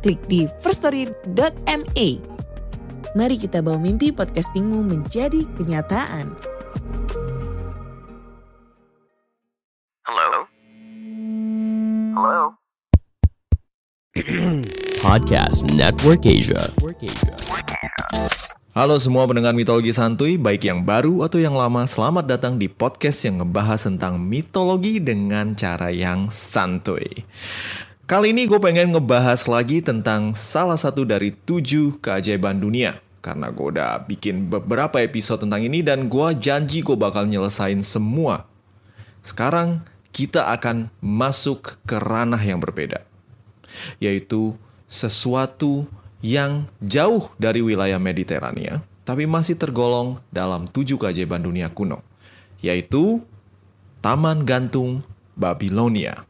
klik di firststory.me. Mari kita bawa mimpi podcastingmu menjadi kenyataan. Hello? Hello? Podcast Network Asia. Halo semua pendengar mitologi santuy, baik yang baru atau yang lama, selamat datang di podcast yang ngebahas tentang mitologi dengan cara yang santuy. Kali ini gue pengen ngebahas lagi tentang salah satu dari tujuh keajaiban dunia. Karena gue udah bikin beberapa episode tentang ini dan gue janji gue bakal nyelesain semua. Sekarang kita akan masuk ke ranah yang berbeda. Yaitu sesuatu yang jauh dari wilayah Mediterania, tapi masih tergolong dalam tujuh keajaiban dunia kuno. Yaitu Taman Gantung Babilonia.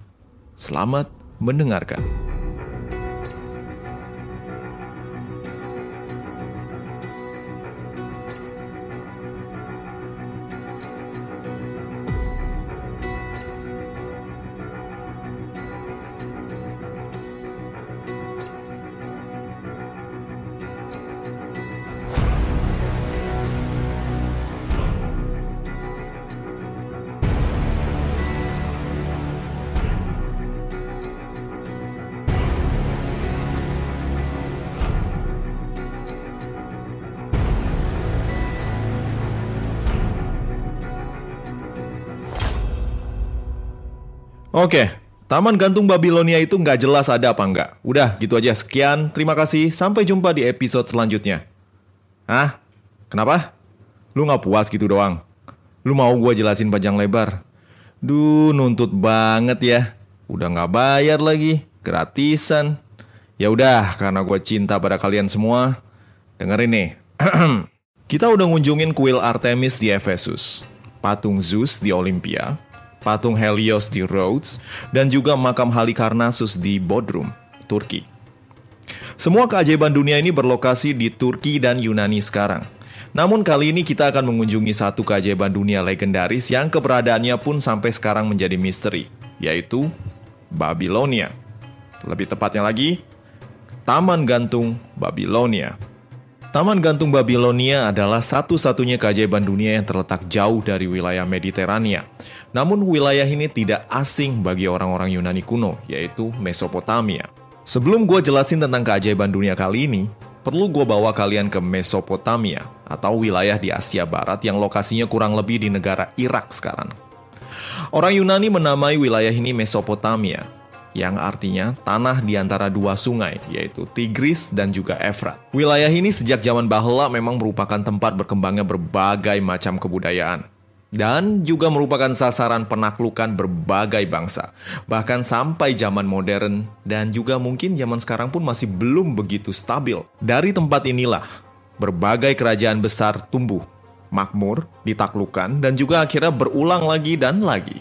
Selamat mendengarkan. Oke, Taman Gantung Babilonia itu nggak jelas ada apa nggak. Udah, gitu aja. Sekian, terima kasih. Sampai jumpa di episode selanjutnya. Hah? Kenapa? Lu nggak puas gitu doang? Lu mau gua jelasin panjang lebar? Duh, nuntut banget ya. Udah nggak bayar lagi, gratisan. Ya udah, karena gue cinta pada kalian semua. Dengerin nih. Kita udah ngunjungin kuil Artemis di Efesus, patung Zeus di Olympia, patung Helios di Rhodes, dan juga makam Halikarnassus di Bodrum, Turki. Semua keajaiban dunia ini berlokasi di Turki dan Yunani sekarang. Namun kali ini kita akan mengunjungi satu keajaiban dunia legendaris yang keberadaannya pun sampai sekarang menjadi misteri, yaitu Babilonia. Lebih tepatnya lagi, Taman Gantung Babilonia. Taman Gantung Babilonia adalah satu-satunya keajaiban dunia yang terletak jauh dari wilayah Mediterania. Namun wilayah ini tidak asing bagi orang-orang Yunani kuno, yaitu Mesopotamia. Sebelum gue jelasin tentang keajaiban dunia kali ini, perlu gue bawa kalian ke Mesopotamia, atau wilayah di Asia Barat yang lokasinya kurang lebih di negara Irak sekarang. Orang Yunani menamai wilayah ini Mesopotamia, yang artinya tanah di antara dua sungai, yaitu Tigris dan juga Efrat. Wilayah ini sejak zaman bahla memang merupakan tempat berkembangnya berbagai macam kebudayaan. Dan juga merupakan sasaran penaklukan berbagai bangsa. Bahkan sampai zaman modern dan juga mungkin zaman sekarang pun masih belum begitu stabil. Dari tempat inilah, berbagai kerajaan besar tumbuh, makmur, ditaklukkan, dan juga akhirnya berulang lagi dan lagi.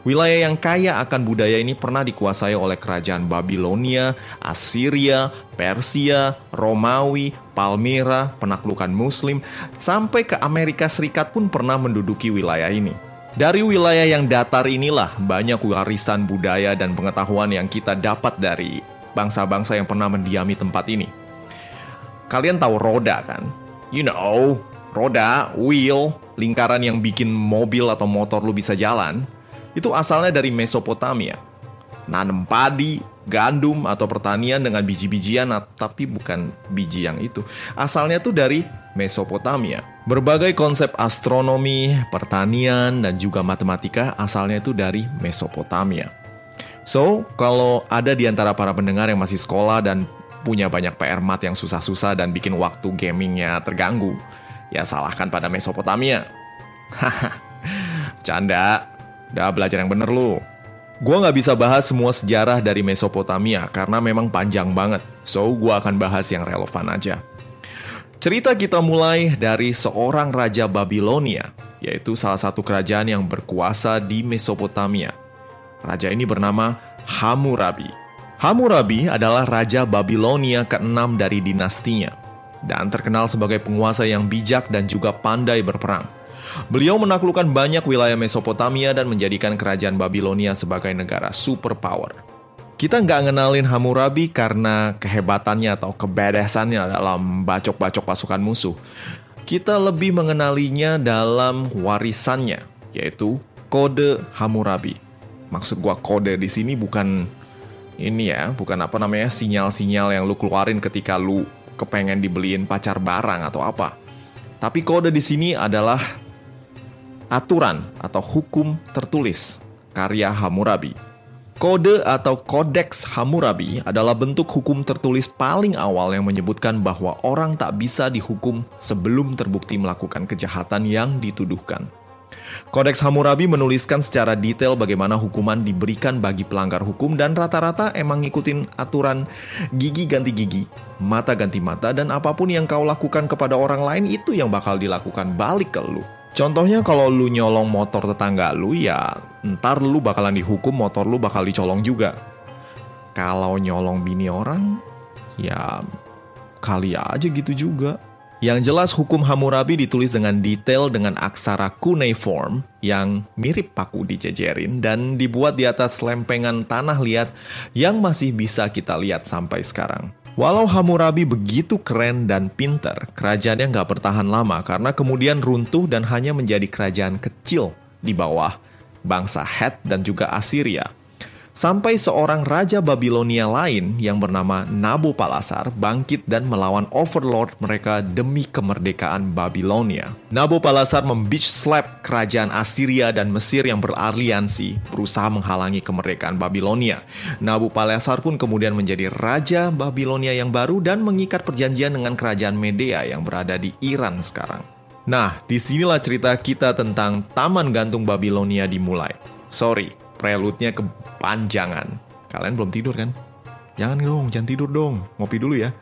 Wilayah yang kaya akan budaya ini pernah dikuasai oleh kerajaan Babilonia, Assyria, Persia, Romawi, Palmyra, penaklukan Muslim, sampai ke Amerika Serikat pun pernah menduduki wilayah ini. Dari wilayah yang datar inilah banyak warisan budaya dan pengetahuan yang kita dapat dari bangsa-bangsa yang pernah mendiami tempat ini. Kalian tahu roda kan? You know, roda, wheel, lingkaran yang bikin mobil atau motor lu bisa jalan itu asalnya dari Mesopotamia. Nanam padi, gandum, atau pertanian dengan biji-bijian, tapi bukan biji yang itu. Asalnya tuh dari Mesopotamia. Berbagai konsep astronomi, pertanian, dan juga matematika asalnya itu dari Mesopotamia. So, kalau ada di antara para pendengar yang masih sekolah dan punya banyak PR mat yang susah-susah dan bikin waktu gamingnya terganggu, ya salahkan pada Mesopotamia. Haha, canda. Udah belajar yang bener lu. Gua nggak bisa bahas semua sejarah dari Mesopotamia karena memang panjang banget. So, gua akan bahas yang relevan aja. Cerita kita mulai dari seorang raja Babilonia, yaitu salah satu kerajaan yang berkuasa di Mesopotamia. Raja ini bernama Hammurabi. Hammurabi adalah raja Babilonia ke-6 dari dinastinya dan terkenal sebagai penguasa yang bijak dan juga pandai berperang. Beliau menaklukkan banyak wilayah Mesopotamia dan menjadikan kerajaan Babilonia sebagai negara superpower. Kita nggak ngenalin Hammurabi karena kehebatannya atau kebedesannya dalam bacok-bacok pasukan musuh. Kita lebih mengenalinya dalam warisannya, yaitu kode Hammurabi. Maksud gua kode di sini bukan ini ya, bukan apa namanya sinyal-sinyal yang lu keluarin ketika lu kepengen dibeliin pacar barang atau apa. Tapi kode di sini adalah aturan atau hukum tertulis karya Hammurabi. Kode atau Kodeks Hammurabi adalah bentuk hukum tertulis paling awal yang menyebutkan bahwa orang tak bisa dihukum sebelum terbukti melakukan kejahatan yang dituduhkan. Kodeks Hammurabi menuliskan secara detail bagaimana hukuman diberikan bagi pelanggar hukum dan rata-rata emang ngikutin aturan gigi ganti gigi, mata ganti mata, dan apa pun yang kau lakukan kepada orang lain itu yang bakal dilakukan balik ke lu. Contohnya kalau lu nyolong motor tetangga lu ya ntar lu bakalan dihukum motor lu bakal dicolong juga. Kalau nyolong bini orang ya kali aja gitu juga. Yang jelas hukum Hammurabi ditulis dengan detail dengan aksara cuneiform yang mirip paku dijejerin dan dibuat di atas lempengan tanah liat yang masih bisa kita lihat sampai sekarang. Walau Hammurabi begitu keren dan pinter, kerajaannya nggak bertahan lama karena kemudian runtuh dan hanya menjadi kerajaan kecil di bawah bangsa Het dan juga Assyria. Sampai seorang raja Babilonia lain yang bernama Nabopolassar bangkit dan melawan overlord mereka demi kemerdekaan Babilonia. Nabopolassar membeach slap kerajaan Assyria dan Mesir yang beraliansi, berusaha menghalangi kemerdekaan Babilonia. Nabopolassar pun kemudian menjadi raja Babilonia yang baru dan mengikat perjanjian dengan kerajaan Medea yang berada di Iran sekarang. Nah, di sinilah cerita kita tentang Taman Gantung Babilonia dimulai. Sorry, prelude-nya kepanjangan. Kalian belum tidur kan? Jangan dong, jangan tidur dong. Ngopi dulu ya.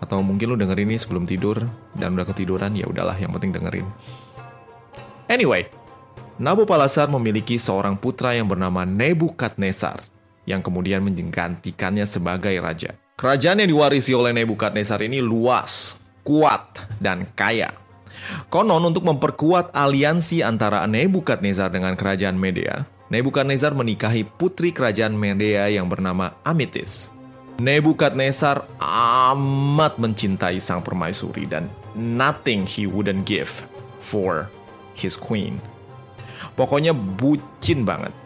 Atau mungkin lu dengerin ini sebelum tidur dan udah ketiduran, ya udahlah yang penting dengerin. Anyway, Nabopolassar memiliki seorang putra yang bernama Nebukadnezar yang kemudian menggantikannya sebagai raja. Kerajaan yang diwarisi oleh Nebukadnezar ini luas, kuat, dan kaya. Konon untuk memperkuat aliansi antara Nebukadnezar dengan kerajaan Media, Nebukadnezar menikahi putri kerajaan Medea yang bernama Amitis. Nebukadnezar amat mencintai sang permaisuri dan nothing he wouldn't give for his queen. Pokoknya bucin banget.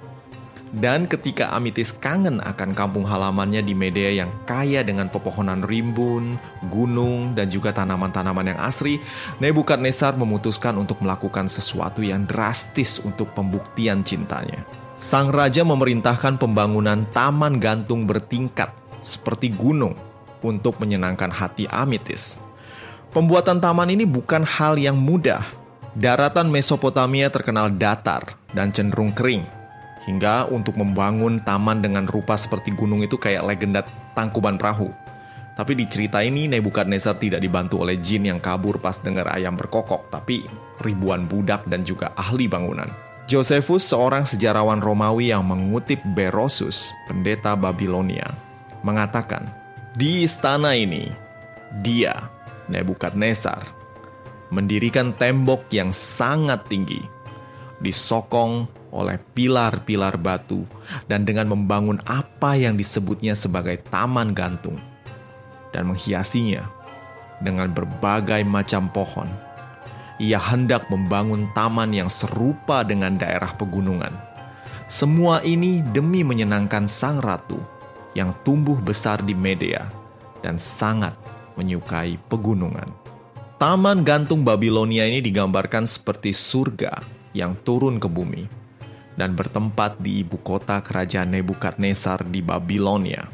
Dan ketika Amitis kangen akan kampung halamannya di Medea yang kaya dengan pepohonan rimbun, gunung, dan juga tanaman-tanaman yang asri, Nebukadnezar memutuskan untuk melakukan sesuatu yang drastis untuk pembuktian cintanya. Sang raja memerintahkan pembangunan taman gantung bertingkat seperti gunung untuk menyenangkan hati Amitis. Pembuatan taman ini bukan hal yang mudah. Daratan Mesopotamia terkenal datar dan cenderung kering, hingga untuk membangun taman dengan rupa seperti gunung itu kayak legenda tangkuban perahu. Tapi di cerita ini Nebukadnezar tidak dibantu oleh jin yang kabur pas dengar ayam berkokok, tapi ribuan budak dan juga ahli bangunan. Josephus, seorang sejarawan Romawi yang mengutip Berosus, pendeta Babilonia, mengatakan, "Di istana ini, dia, Nebukadnezar, mendirikan tembok yang sangat tinggi, disokong oleh pilar-pilar batu, dan dengan membangun apa yang disebutnya sebagai taman gantung, dan menghiasinya dengan berbagai macam pohon. Ia hendak membangun taman yang serupa dengan daerah pegunungan. Semua ini demi menyenangkan sang ratu yang tumbuh besar di Medea dan sangat menyukai pegunungan. Taman gantung Babilonia ini digambarkan seperti surga yang turun ke bumi dan bertempat di ibu kota kerajaan Nebukadnezar di Babilonia.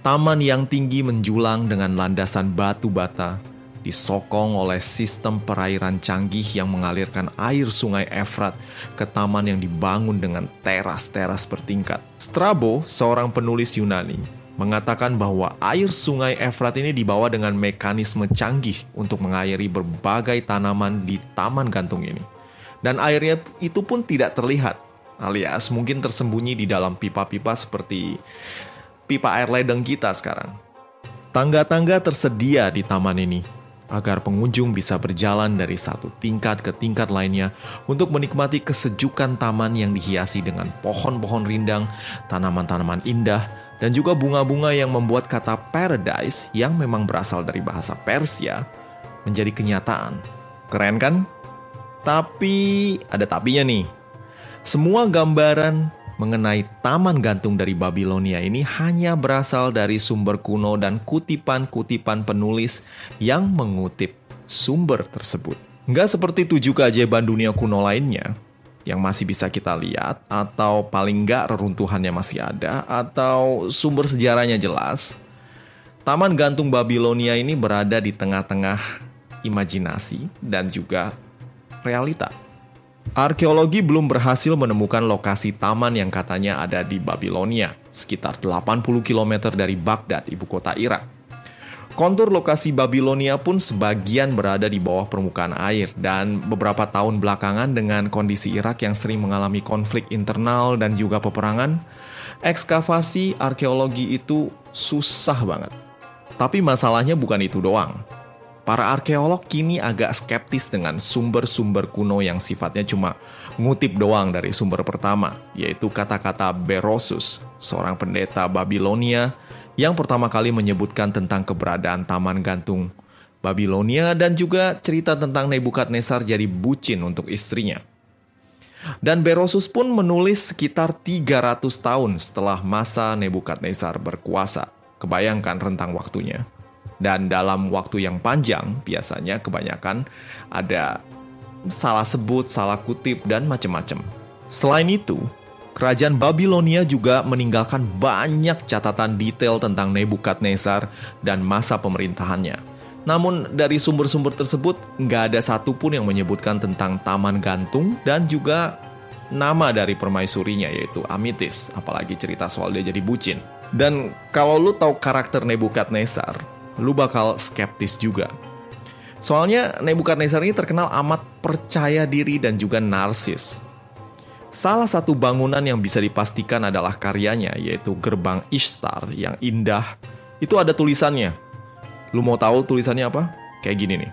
Taman yang tinggi menjulang dengan landasan batu bata disokong oleh sistem perairan canggih yang mengalirkan air sungai Efrat ke taman yang dibangun dengan teras-teras bertingkat. Strabo, seorang penulis Yunani, mengatakan bahwa air sungai Efrat ini dibawa dengan mekanisme canggih untuk mengairi berbagai tanaman di taman gantung ini. Dan airnya itu pun tidak terlihat, alias mungkin tersembunyi di dalam pipa-pipa seperti pipa air ledeng kita sekarang. Tangga-tangga tersedia di taman ini agar pengunjung bisa berjalan dari satu tingkat ke tingkat lainnya untuk menikmati kesejukan taman yang dihiasi dengan pohon-pohon rindang, tanaman-tanaman indah, dan juga bunga-bunga yang membuat kata paradise yang memang berasal dari bahasa Persia menjadi kenyataan. Keren kan? Tapi ada tapinya nih. Semua gambaran mengenai taman gantung dari Babilonia ini hanya berasal dari sumber kuno dan kutipan-kutipan penulis yang mengutip sumber tersebut. Nggak seperti tujuh keajaiban dunia kuno lainnya, yang masih bisa kita lihat, atau paling nggak reruntuhannya masih ada, atau sumber sejarahnya jelas. Taman gantung Babilonia ini berada di tengah-tengah imajinasi dan juga realita. Arkeologi belum berhasil menemukan lokasi taman yang katanya ada di Babilonia, sekitar 80 km dari Baghdad, ibu kota Irak. Kontur lokasi Babilonia pun sebagian berada di bawah permukaan air dan beberapa tahun belakangan dengan kondisi Irak yang sering mengalami konflik internal dan juga peperangan, ekskavasi arkeologi itu susah banget. Tapi masalahnya bukan itu doang Para arkeolog kini agak skeptis dengan sumber-sumber kuno yang sifatnya cuma ngutip doang dari sumber pertama, yaitu kata-kata Berosus, seorang pendeta Babilonia yang pertama kali menyebutkan tentang keberadaan taman gantung Babilonia dan juga cerita tentang Nebukadnezar jadi bucin untuk istrinya. Dan Berosus pun menulis sekitar 300 tahun setelah masa Nebukadnezar berkuasa. Kebayangkan rentang waktunya. Dan dalam waktu yang panjang, biasanya kebanyakan ada salah sebut, salah kutip, dan macam-macam. Selain itu, kerajaan Babilonia juga meninggalkan banyak catatan detail tentang Nebukadnezar dan masa pemerintahannya. Namun dari sumber-sumber tersebut nggak ada satupun yang menyebutkan tentang taman gantung dan juga nama dari permaisurinya yaitu Amitis, apalagi cerita soal dia jadi bucin. Dan kalau lu tahu karakter Nebukadnezar, lu bakal skeptis juga. Soalnya Nebukadnezar ini terkenal amat percaya diri dan juga narsis. Salah satu bangunan yang bisa dipastikan adalah karyanya, yaitu gerbang Ishtar yang indah. Itu ada tulisannya. Lu mau tahu tulisannya apa? Kayak gini nih.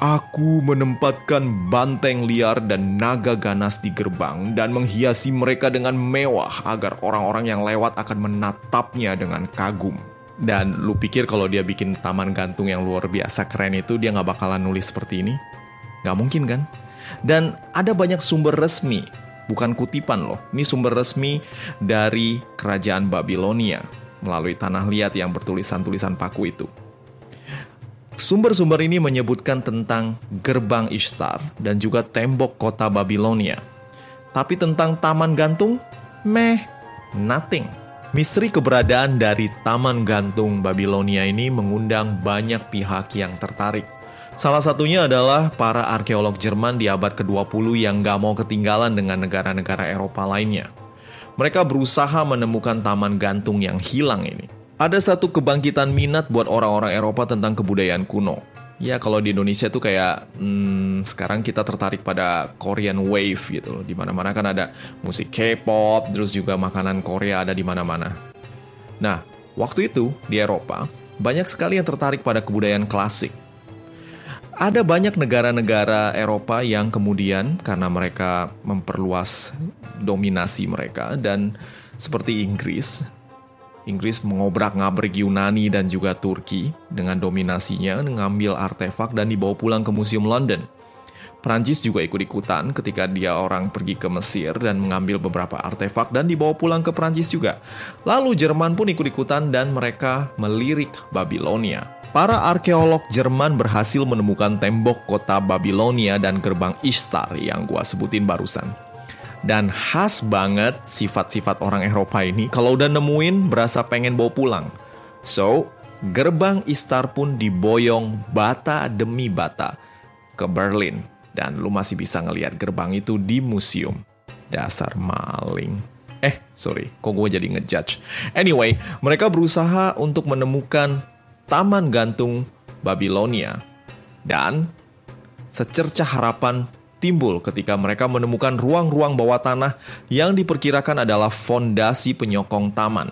Aku menempatkan banteng liar dan naga ganas di gerbang dan menghiasi mereka dengan mewah agar orang-orang yang lewat akan menatapnya dengan kagum. Dan lu pikir kalau dia bikin taman gantung yang luar biasa keren itu dia nggak bakalan nulis seperti ini? Nggak mungkin kan? Dan ada banyak sumber resmi, bukan kutipan loh. Ini sumber resmi dari kerajaan Babilonia melalui tanah liat yang bertulisan tulisan paku itu. Sumber-sumber ini menyebutkan tentang gerbang Ishtar dan juga tembok kota Babilonia. Tapi tentang taman gantung, meh, nothing. Misteri keberadaan dari Taman Gantung Babilonia ini mengundang banyak pihak yang tertarik. Salah satunya adalah para arkeolog Jerman di abad ke-20 yang gak mau ketinggalan dengan negara-negara Eropa lainnya. Mereka berusaha menemukan taman gantung yang hilang ini. Ada satu kebangkitan minat buat orang-orang Eropa tentang kebudayaan kuno, ya kalau di Indonesia tuh kayak hmm, sekarang kita tertarik pada Korean wave gitu loh. Di mana-mana kan ada musik K-pop, terus juga makanan Korea ada di mana-mana. Nah, waktu itu di Eropa banyak sekali yang tertarik pada kebudayaan klasik. Ada banyak negara-negara Eropa yang kemudian karena mereka memperluas dominasi mereka dan seperti Inggris Inggris mengobrak-ngabrik Yunani dan juga Turki dengan dominasinya mengambil artefak dan dibawa pulang ke Museum London. Prancis juga ikut-ikutan ketika dia orang pergi ke Mesir dan mengambil beberapa artefak dan dibawa pulang ke Prancis juga. Lalu Jerman pun ikut-ikutan dan mereka melirik Babilonia. Para arkeolog Jerman berhasil menemukan tembok kota Babilonia dan gerbang Ishtar yang gua sebutin barusan. Dan khas banget sifat-sifat orang Eropa ini kalau udah nemuin berasa pengen bawa pulang. So, gerbang Istar pun diboyong bata demi bata ke Berlin. Dan lu masih bisa ngelihat gerbang itu di museum. Dasar maling. Eh, sorry, kok gue jadi ngejudge. Anyway, mereka berusaha untuk menemukan taman gantung Babilonia. Dan secercah harapan timbul ketika mereka menemukan ruang-ruang bawah tanah yang diperkirakan adalah fondasi penyokong taman.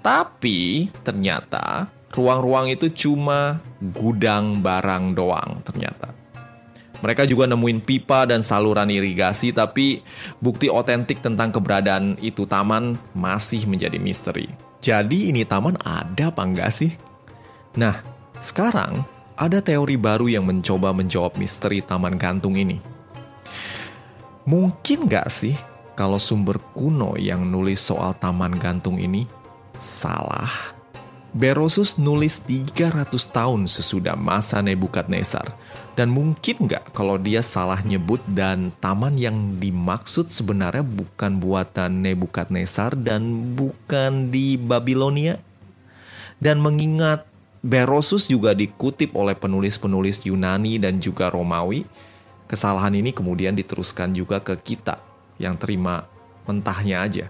Tapi ternyata ruang-ruang itu cuma gudang barang doang ternyata. Mereka juga nemuin pipa dan saluran irigasi tapi bukti otentik tentang keberadaan itu taman masih menjadi misteri. Jadi ini taman ada apa enggak sih? Nah, sekarang ada teori baru yang mencoba menjawab misteri taman gantung ini. Mungkin nggak sih kalau sumber kuno yang nulis soal taman gantung ini salah? Berosus nulis 300 tahun sesudah masa Nebukadnezar. Dan mungkin nggak kalau dia salah nyebut dan taman yang dimaksud sebenarnya bukan buatan Nebukadnezar dan bukan di Babilonia? Dan mengingat Berosus juga dikutip oleh penulis-penulis Yunani dan juga Romawi, Kesalahan ini kemudian diteruskan juga ke kita yang terima mentahnya aja.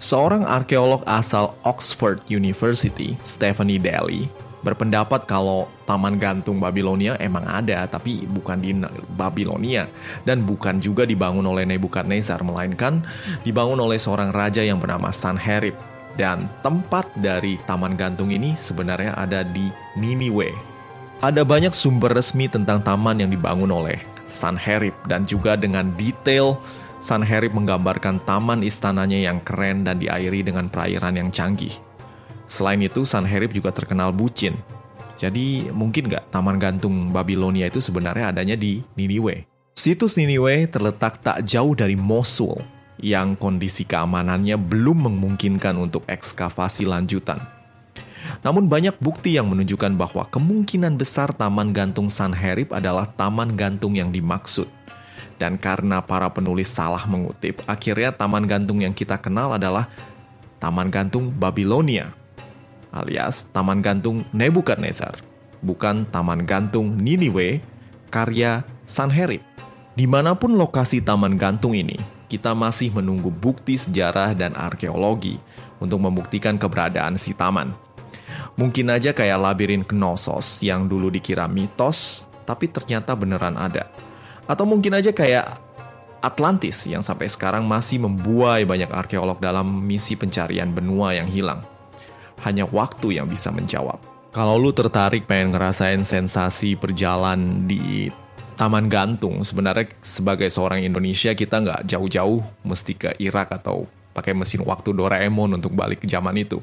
Seorang arkeolog asal Oxford University, Stephanie Daly, berpendapat kalau Taman Gantung Babilonia emang ada, tapi bukan di Babilonia dan bukan juga dibangun oleh Nebukadnezar, melainkan dibangun oleh seorang raja yang bernama Sanherib. Dan tempat dari Taman Gantung ini sebenarnya ada di Niniwe. Ada banyak sumber resmi tentang taman yang dibangun oleh Sanherib dan juga dengan detail Sanherib menggambarkan taman istananya yang keren dan diairi dengan perairan yang canggih. Selain itu, Sanherib juga terkenal bucin. Jadi mungkin nggak taman gantung Babilonia itu sebenarnya adanya di Niniwe. Situs Niniwe terletak tak jauh dari Mosul, yang kondisi keamanannya belum memungkinkan untuk ekskavasi lanjutan. Namun banyak bukti yang menunjukkan bahwa kemungkinan besar taman gantung Sanherib adalah taman gantung yang dimaksud. Dan karena para penulis salah mengutip, akhirnya taman gantung yang kita kenal adalah taman gantung Babilonia, alias taman gantung Nebukadnezar, bukan taman gantung Niniwe karya Sanherib. Di mana pun lokasi taman gantung ini, kita masih menunggu bukti sejarah dan arkeologi untuk membuktikan keberadaan si taman. Mungkin aja kayak labirin Knossos yang dulu dikira mitos, tapi ternyata beneran ada. Atau mungkin aja kayak Atlantis yang sampai sekarang masih membuai banyak arkeolog dalam misi pencarian benua yang hilang. Hanya waktu yang bisa menjawab. Kalau lu tertarik pengen ngerasain sensasi berjalan di Taman Gantung, sebenarnya sebagai seorang Indonesia kita nggak jauh-jauh mesti ke Irak atau pakai mesin waktu Doraemon untuk balik ke zaman itu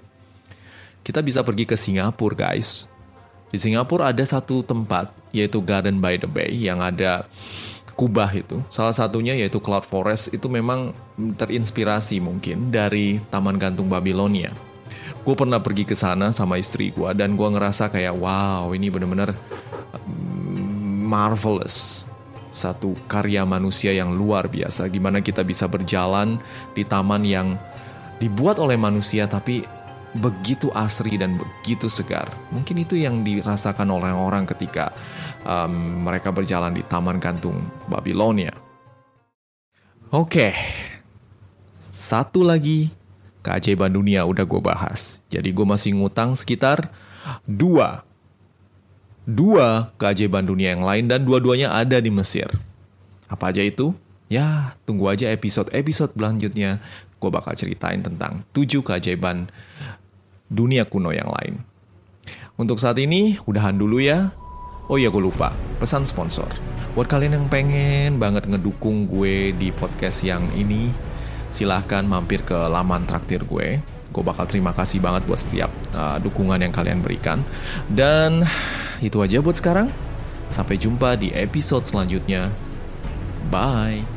kita bisa pergi ke Singapura guys. Di Singapura ada satu tempat yaitu Garden by the Bay yang ada kubah itu. Salah satunya yaitu Cloud Forest itu memang terinspirasi mungkin dari Taman Gantung Babilonia. Gue pernah pergi ke sana sama istri gue dan gue ngerasa kayak wow ini bener-bener mm, marvelous satu karya manusia yang luar biasa gimana kita bisa berjalan di taman yang dibuat oleh manusia tapi begitu asri dan begitu segar. Mungkin itu yang dirasakan oleh orang ketika um, mereka berjalan di Taman Gantung Babilonia. Oke, satu lagi keajaiban dunia udah gue bahas. Jadi gue masih ngutang sekitar dua. Dua keajaiban dunia yang lain dan dua-duanya ada di Mesir. Apa aja itu? Ya, tunggu aja episode-episode selanjutnya. Gue bakal ceritain tentang tujuh keajaiban dunia kuno yang lain. Untuk saat ini, udahan dulu ya. Oh iya, gue lupa. Pesan sponsor. Buat kalian yang pengen banget ngedukung gue di podcast yang ini, silahkan mampir ke laman traktir gue. Gue bakal terima kasih banget buat setiap uh, dukungan yang kalian berikan. Dan itu aja buat sekarang. Sampai jumpa di episode selanjutnya. Bye